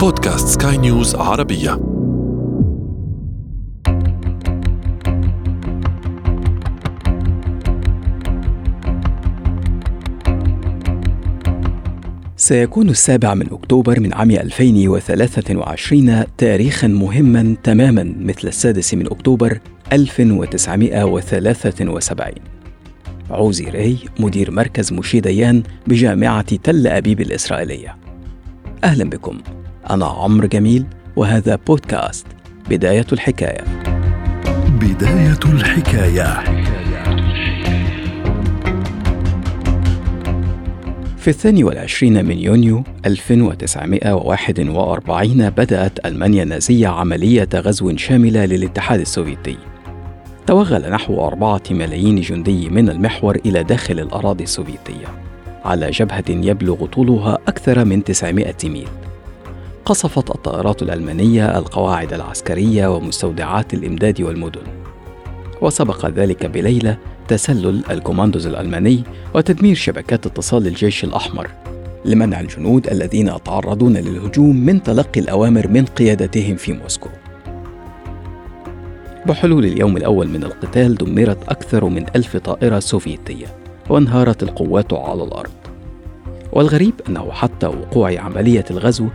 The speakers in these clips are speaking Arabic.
بودكاست سكاي نيوز عربية. سيكون السابع من أكتوبر من عام 2023 تاريخا مهما تماما مثل السادس من أكتوبر 1973 عوزي راي مدير مركز مشي ديان بجامعة تل أبيب الإسرائيلية. أهلا بكم. أنا عمرو جميل وهذا بودكاست بداية الحكاية. بداية الحكاية. في الثاني والعشرين من يونيو 1941 بدأت ألمانيا النازية عملية غزو شاملة للاتحاد السوفيتي. توغل نحو أربعة ملايين جندي من المحور إلى داخل الأراضي السوفيتية. على جبهة يبلغ طولها أكثر من 900 ميل. قصفت الطائرات الألمانية القواعد العسكرية ومستودعات الإمداد والمدن. وسبق ذلك بليلة تسلل الكوماندوز الألماني وتدمير شبكات اتصال الجيش الأحمر لمنع الجنود الذين يتعرضون للهجوم من تلقي الأوامر من قيادتهم في موسكو. بحلول اليوم الأول من القتال دمرت أكثر من ألف طائرة سوفيتية وانهارت القوات على الأرض. والغريب أنه حتى وقوع عملية الغزو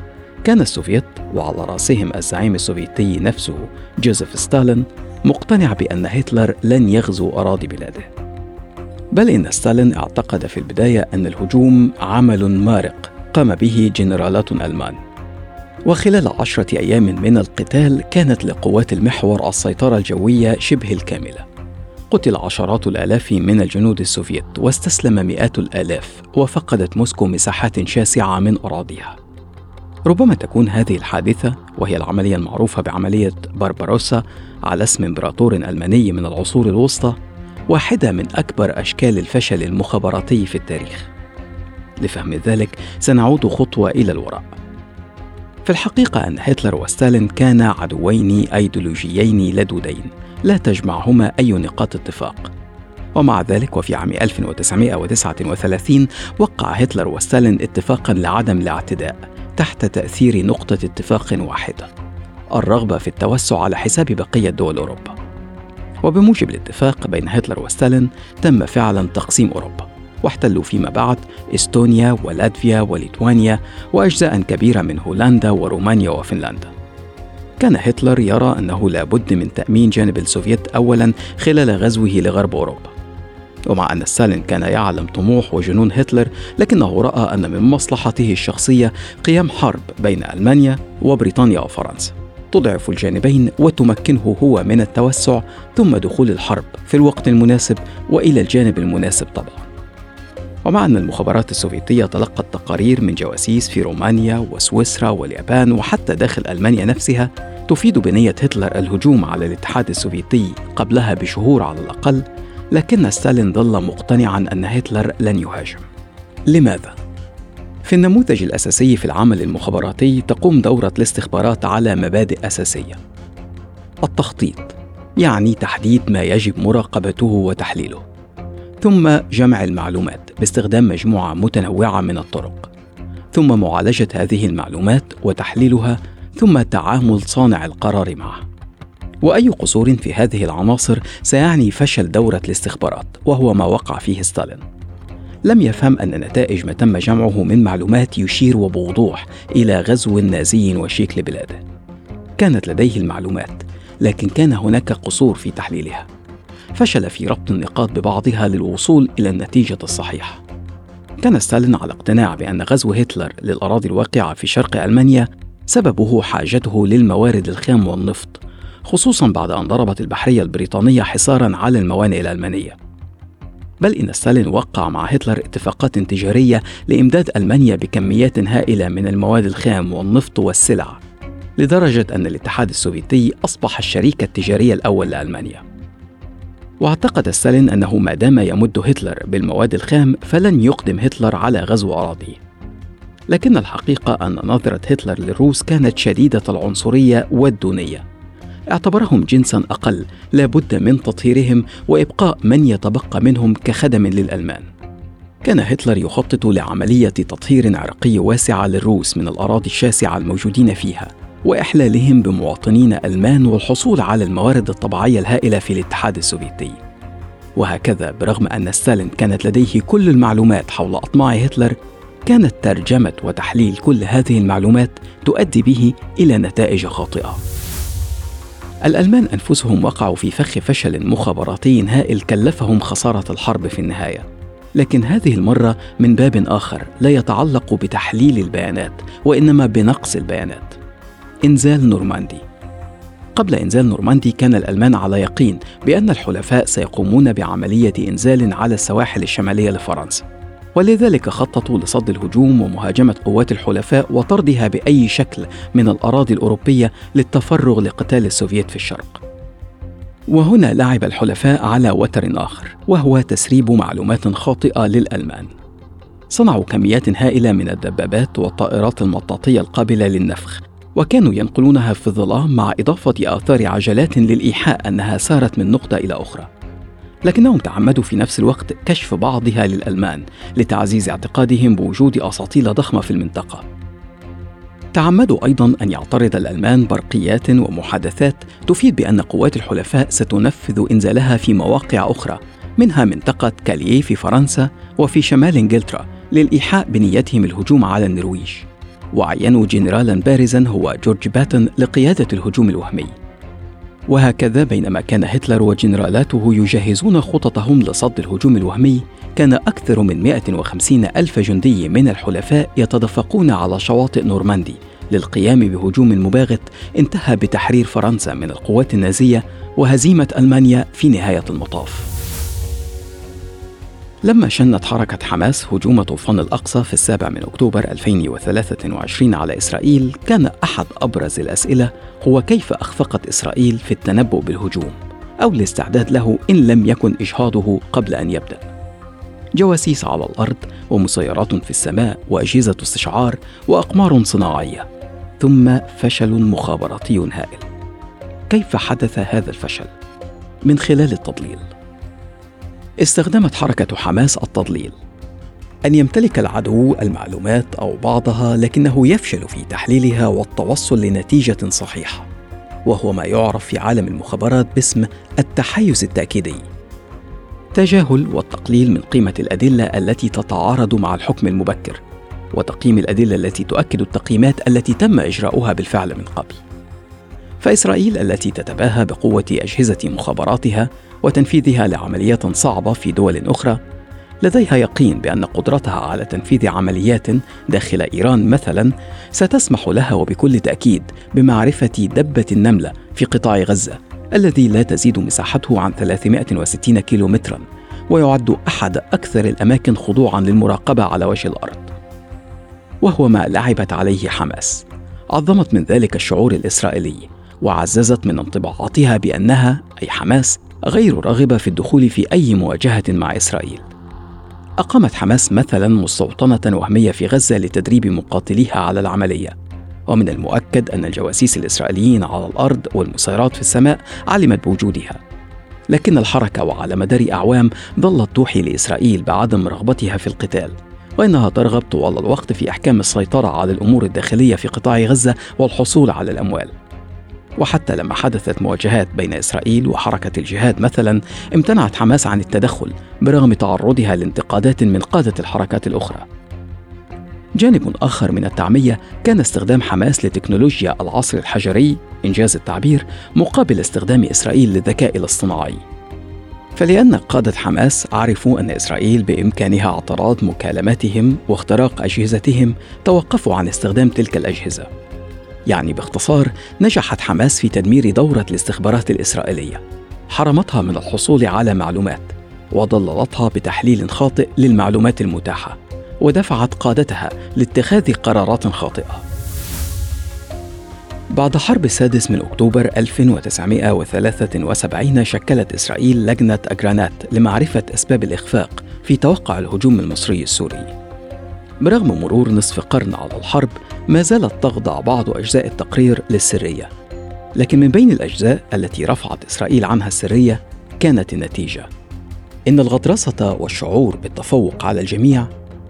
كان السوفيت وعلى رأسهم الزعيم السوفيتي نفسه جوزيف ستالين مقتنع بأن هتلر لن يغزو أراضي بلاده. بل إن ستالين اعتقد في البداية أن الهجوم عمل مارق قام به جنرالات ألمان. وخلال عشرة أيام من القتال كانت لقوات المحور السيطرة الجوية شبه الكاملة. قتل عشرات الآلاف من الجنود السوفيت واستسلم مئات الآلاف وفقدت موسكو مساحات شاسعة من أراضيها. ربما تكون هذه الحادثة وهي العملية المعروفة بعملية بارباروسا على اسم امبراطور ألماني من العصور الوسطى واحدة من أكبر أشكال الفشل المخابراتي في التاريخ. لفهم ذلك سنعود خطوة إلى الوراء. في الحقيقة أن هتلر وستالين كانا عدوين أيديولوجيين لدودين لا تجمعهما أي نقاط اتفاق. ومع ذلك وفي عام 1939 وقع هتلر وستالين اتفاقا لعدم الاعتداء تحت تأثير نقطة اتفاق واحدة الرغبة في التوسع على حساب بقية دول أوروبا. وبموجب الاتفاق بين هتلر وستالين تم فعلا تقسيم أوروبا واحتلوا فيما بعد إستونيا ولاتفيا وليتوانيا وأجزاء كبيرة من هولندا ورومانيا وفنلندا. كان هتلر يرى أنه لا بد من تأمين جانب السوفيت أولا خلال غزوه لغرب أوروبا. ومع أن ستالين كان يعلم طموح وجنون هتلر لكنه رأى أن من مصلحته الشخصية قيام حرب بين ألمانيا وبريطانيا وفرنسا تضعف الجانبين وتمكنه هو من التوسع ثم دخول الحرب في الوقت المناسب وإلى الجانب المناسب طبعا. ومع أن المخابرات السوفيتية تلقت تقارير من جواسيس في رومانيا وسويسرا واليابان وحتى داخل ألمانيا نفسها تفيد بنية هتلر الهجوم على الاتحاد السوفيتي قبلها بشهور على الأقل لكن ستالين ظل مقتنعا أن هتلر لن يهاجم. لماذا؟ في النموذج الأساسي في العمل المخابراتي تقوم دورة الاستخبارات على مبادئ أساسية. التخطيط يعني تحديد ما يجب مراقبته وتحليله. ثم جمع المعلومات باستخدام مجموعة متنوعة من الطرق. ثم معالجة هذه المعلومات وتحليلها ثم تعامل صانع القرار معه. وأي قصور في هذه العناصر سيعني فشل دورة الاستخبارات وهو ما وقع فيه ستالين لم يفهم أن نتائج ما تم جمعه من معلومات يشير وبوضوح إلى غزو نازي وشيك لبلاده. كانت لديه المعلومات، لكن كان هناك قصور في تحليلها. فشل في ربط النقاط ببعضها للوصول إلى النتيجة الصحيحة. كان ستالين على اقتناع بأن غزو هتلر للأراضي الواقعة في شرق ألمانيا سببه حاجته للموارد الخام والنفط، خصوصا بعد أن ضربت البحرية البريطانية حصارا على الموانئ الألمانية. بل إن ستالين وقع مع هتلر اتفاقات تجارية لإمداد ألمانيا بكميات هائلة من المواد الخام والنفط والسلع لدرجة أن الاتحاد السوفيتي أصبح الشريك التجاري الأول لألمانيا. واعتقد ستالين أنه ما دام يمد هتلر بالمواد الخام فلن يقدم هتلر على غزو أراضيه. لكن الحقيقة أن نظرة هتلر للروس كانت شديدة العنصرية والدونية. اعتبرهم جنسا أقل لا بد من تطهيرهم وإبقاء من يتبقى منهم كخدم للألمان. كان هتلر يخطط لعملية تطهير عرقي واسعة للروس من الأراضي الشاسعة الموجودين فيها وإحلالهم بمواطنين ألمان والحصول على الموارد الطبيعية الهائلة في الاتحاد السوفيتي. وهكذا برغم أن ستالين كانت لديه كل المعلومات حول أطماع هتلر كانت ترجمة وتحليل كل هذه المعلومات تؤدي به إلى نتائج خاطئة. الألمان أنفسهم وقعوا في فخ فشل مخابراتي هائل كلفهم خسارة الحرب في النهاية. لكن هذه المرة من باب آخر لا يتعلق بتحليل البيانات وإنما بنقص البيانات. إنزال نورماندي. قبل إنزال نورماندي كان الألمان على يقين بأن الحلفاء سيقومون بعملية إنزال على السواحل الشمالية لفرنسا. ولذلك خططوا لصد الهجوم ومهاجمة قوات الحلفاء وطردها بأي شكل من الأراضي الأوروبية للتفرغ لقتال السوفييت في الشرق. وهنا لعب الحلفاء على وتر آخر وهو تسريب معلومات خاطئة للألمان. صنعوا كميات هائلة من الدبابات والطائرات المطاطية القابلة للنفخ وكانوا ينقلونها في الظلام مع إضافة آثار عجلات للإيحاء أنها سارت من نقطة إلى أخرى. لكنهم تعمدوا في نفس الوقت كشف بعضها للألمان لتعزيز اعتقادهم بوجود أساطيل ضخمة في المنطقة. تعمدوا أيضا أن يعترض الألمان برقيات ومحادثات تفيد بأن قوات الحلفاء ستنفذ إنزالها في مواقع أخرى منها منطقة كاليه في فرنسا وفي شمال إنجلترا للإيحاء بنيتهم الهجوم على النرويج. وعينوا جنرالا بارزا هو جورج باتن لقيادة الهجوم الوهمي. وهكذا بينما كان هتلر وجنرالاته يجهزون خططهم لصد الهجوم الوهمي كان أكثر من 150 ألف جندي من الحلفاء يتدفقون على شواطئ نورماندي للقيام بهجوم مباغت انتهى بتحرير فرنسا من القوات النازية وهزيمة ألمانيا في نهاية المطاف. لما شنت حركة حماس هجوم طوفان الأقصى في السابع من أكتوبر 2023 على إسرائيل كان أحد أبرز الأسئلة هو كيف أخفقت إسرائيل في التنبؤ بالهجوم؟ أو الاستعداد له إن لم يكن إجهاضه قبل أن يبدأ. جواسيس على الأرض ومسيرات في السماء وأجهزة استشعار وأقمار صناعية. ثم فشل مخابراتي هائل. كيف حدث هذا الفشل؟ من خلال التضليل. استخدمت حركة حماس التضليل أن يمتلك العدو المعلومات أو بعضها لكنه يفشل في تحليلها والتوصل لنتيجة صحيحة وهو ما يعرف في عالم المخابرات باسم التحيز التأكيدي. تجاهل والتقليل من قيمة الأدلة التي تتعارض مع الحكم المبكر وتقييم الأدلة التي تؤكد التقييمات التي تم إجراؤها بالفعل من قبل. فإسرائيل التي تتباهى بقوة أجهزة مخابراتها وتنفيذها لعمليات صعبة في دول أخرى لديها يقين بأن قدرتها على تنفيذ عمليات داخل إيران مثلا ستسمح لها وبكل تأكيد بمعرفة دبة النملة في قطاع غزة الذي لا تزيد مساحته عن 360 كيلومترا ويعد أحد أكثر الأماكن خضوعا للمراقبة على وجه الأرض. وهو ما لعبت عليه حماس. عظمت من ذلك الشعور الإسرائيلي وعززت من انطباعاتها بأنها أي حماس غير راغبة في الدخول في أي مواجهة مع إسرائيل. أقامت حماس مثلا مستوطنة وهمية في غزة لتدريب مقاتليها على العملية. ومن المؤكد أن الجواسيس الإسرائيليين على الأرض والمسيرات في السماء علمت بوجودها. لكن الحركة وعلى مدار أعوام ظلت توحي لإسرائيل بعدم رغبتها في القتال وإنها ترغب طوال الوقت في إحكام السيطرة على الأمور الداخلية في قطاع غزة والحصول على الأموال. وحتى لما حدثت مواجهات بين إسرائيل وحركة الجهاد مثلا امتنعت حماس عن التدخل برغم تعرضها لانتقادات من قادة الحركات الأخرى. جانب آخر من التعمية كان استخدام حماس لتكنولوجيا العصر الحجري إنجاز التعبير مقابل استخدام إسرائيل للذكاء الاصطناعي. فلأن قادة حماس عرفوا أن إسرائيل بإمكانها اعتراض مكالماتهم واختراق أجهزتهم توقفوا عن استخدام تلك الأجهزة. يعني باختصار نجحت حماس في تدمير دورة الاستخبارات الإسرائيلية. حرمتها من الحصول على معلومات وضللتها بتحليل خاطئ للمعلومات المتاحة ودفعت قادتها لاتخاذ قرارات خاطئة. بعد حرب السادس من أكتوبر 1973 شكلت إسرائيل لجنة أجرانات لمعرفة أسباب الإخفاق في توقع الهجوم المصري السوري. برغم مرور نصف قرن على الحرب ما زالت تخضع بعض أجزاء التقرير للسرية. لكن من بين الأجزاء التي رفعت إسرائيل عنها السرية كانت النتيجة. إن الغطرسة والشعور بالتفوق على الجميع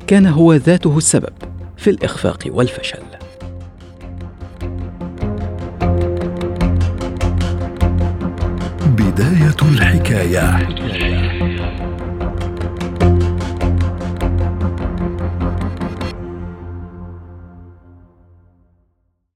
كان هو ذاته السبب في الإخفاق والفشل. بداية الحكاية.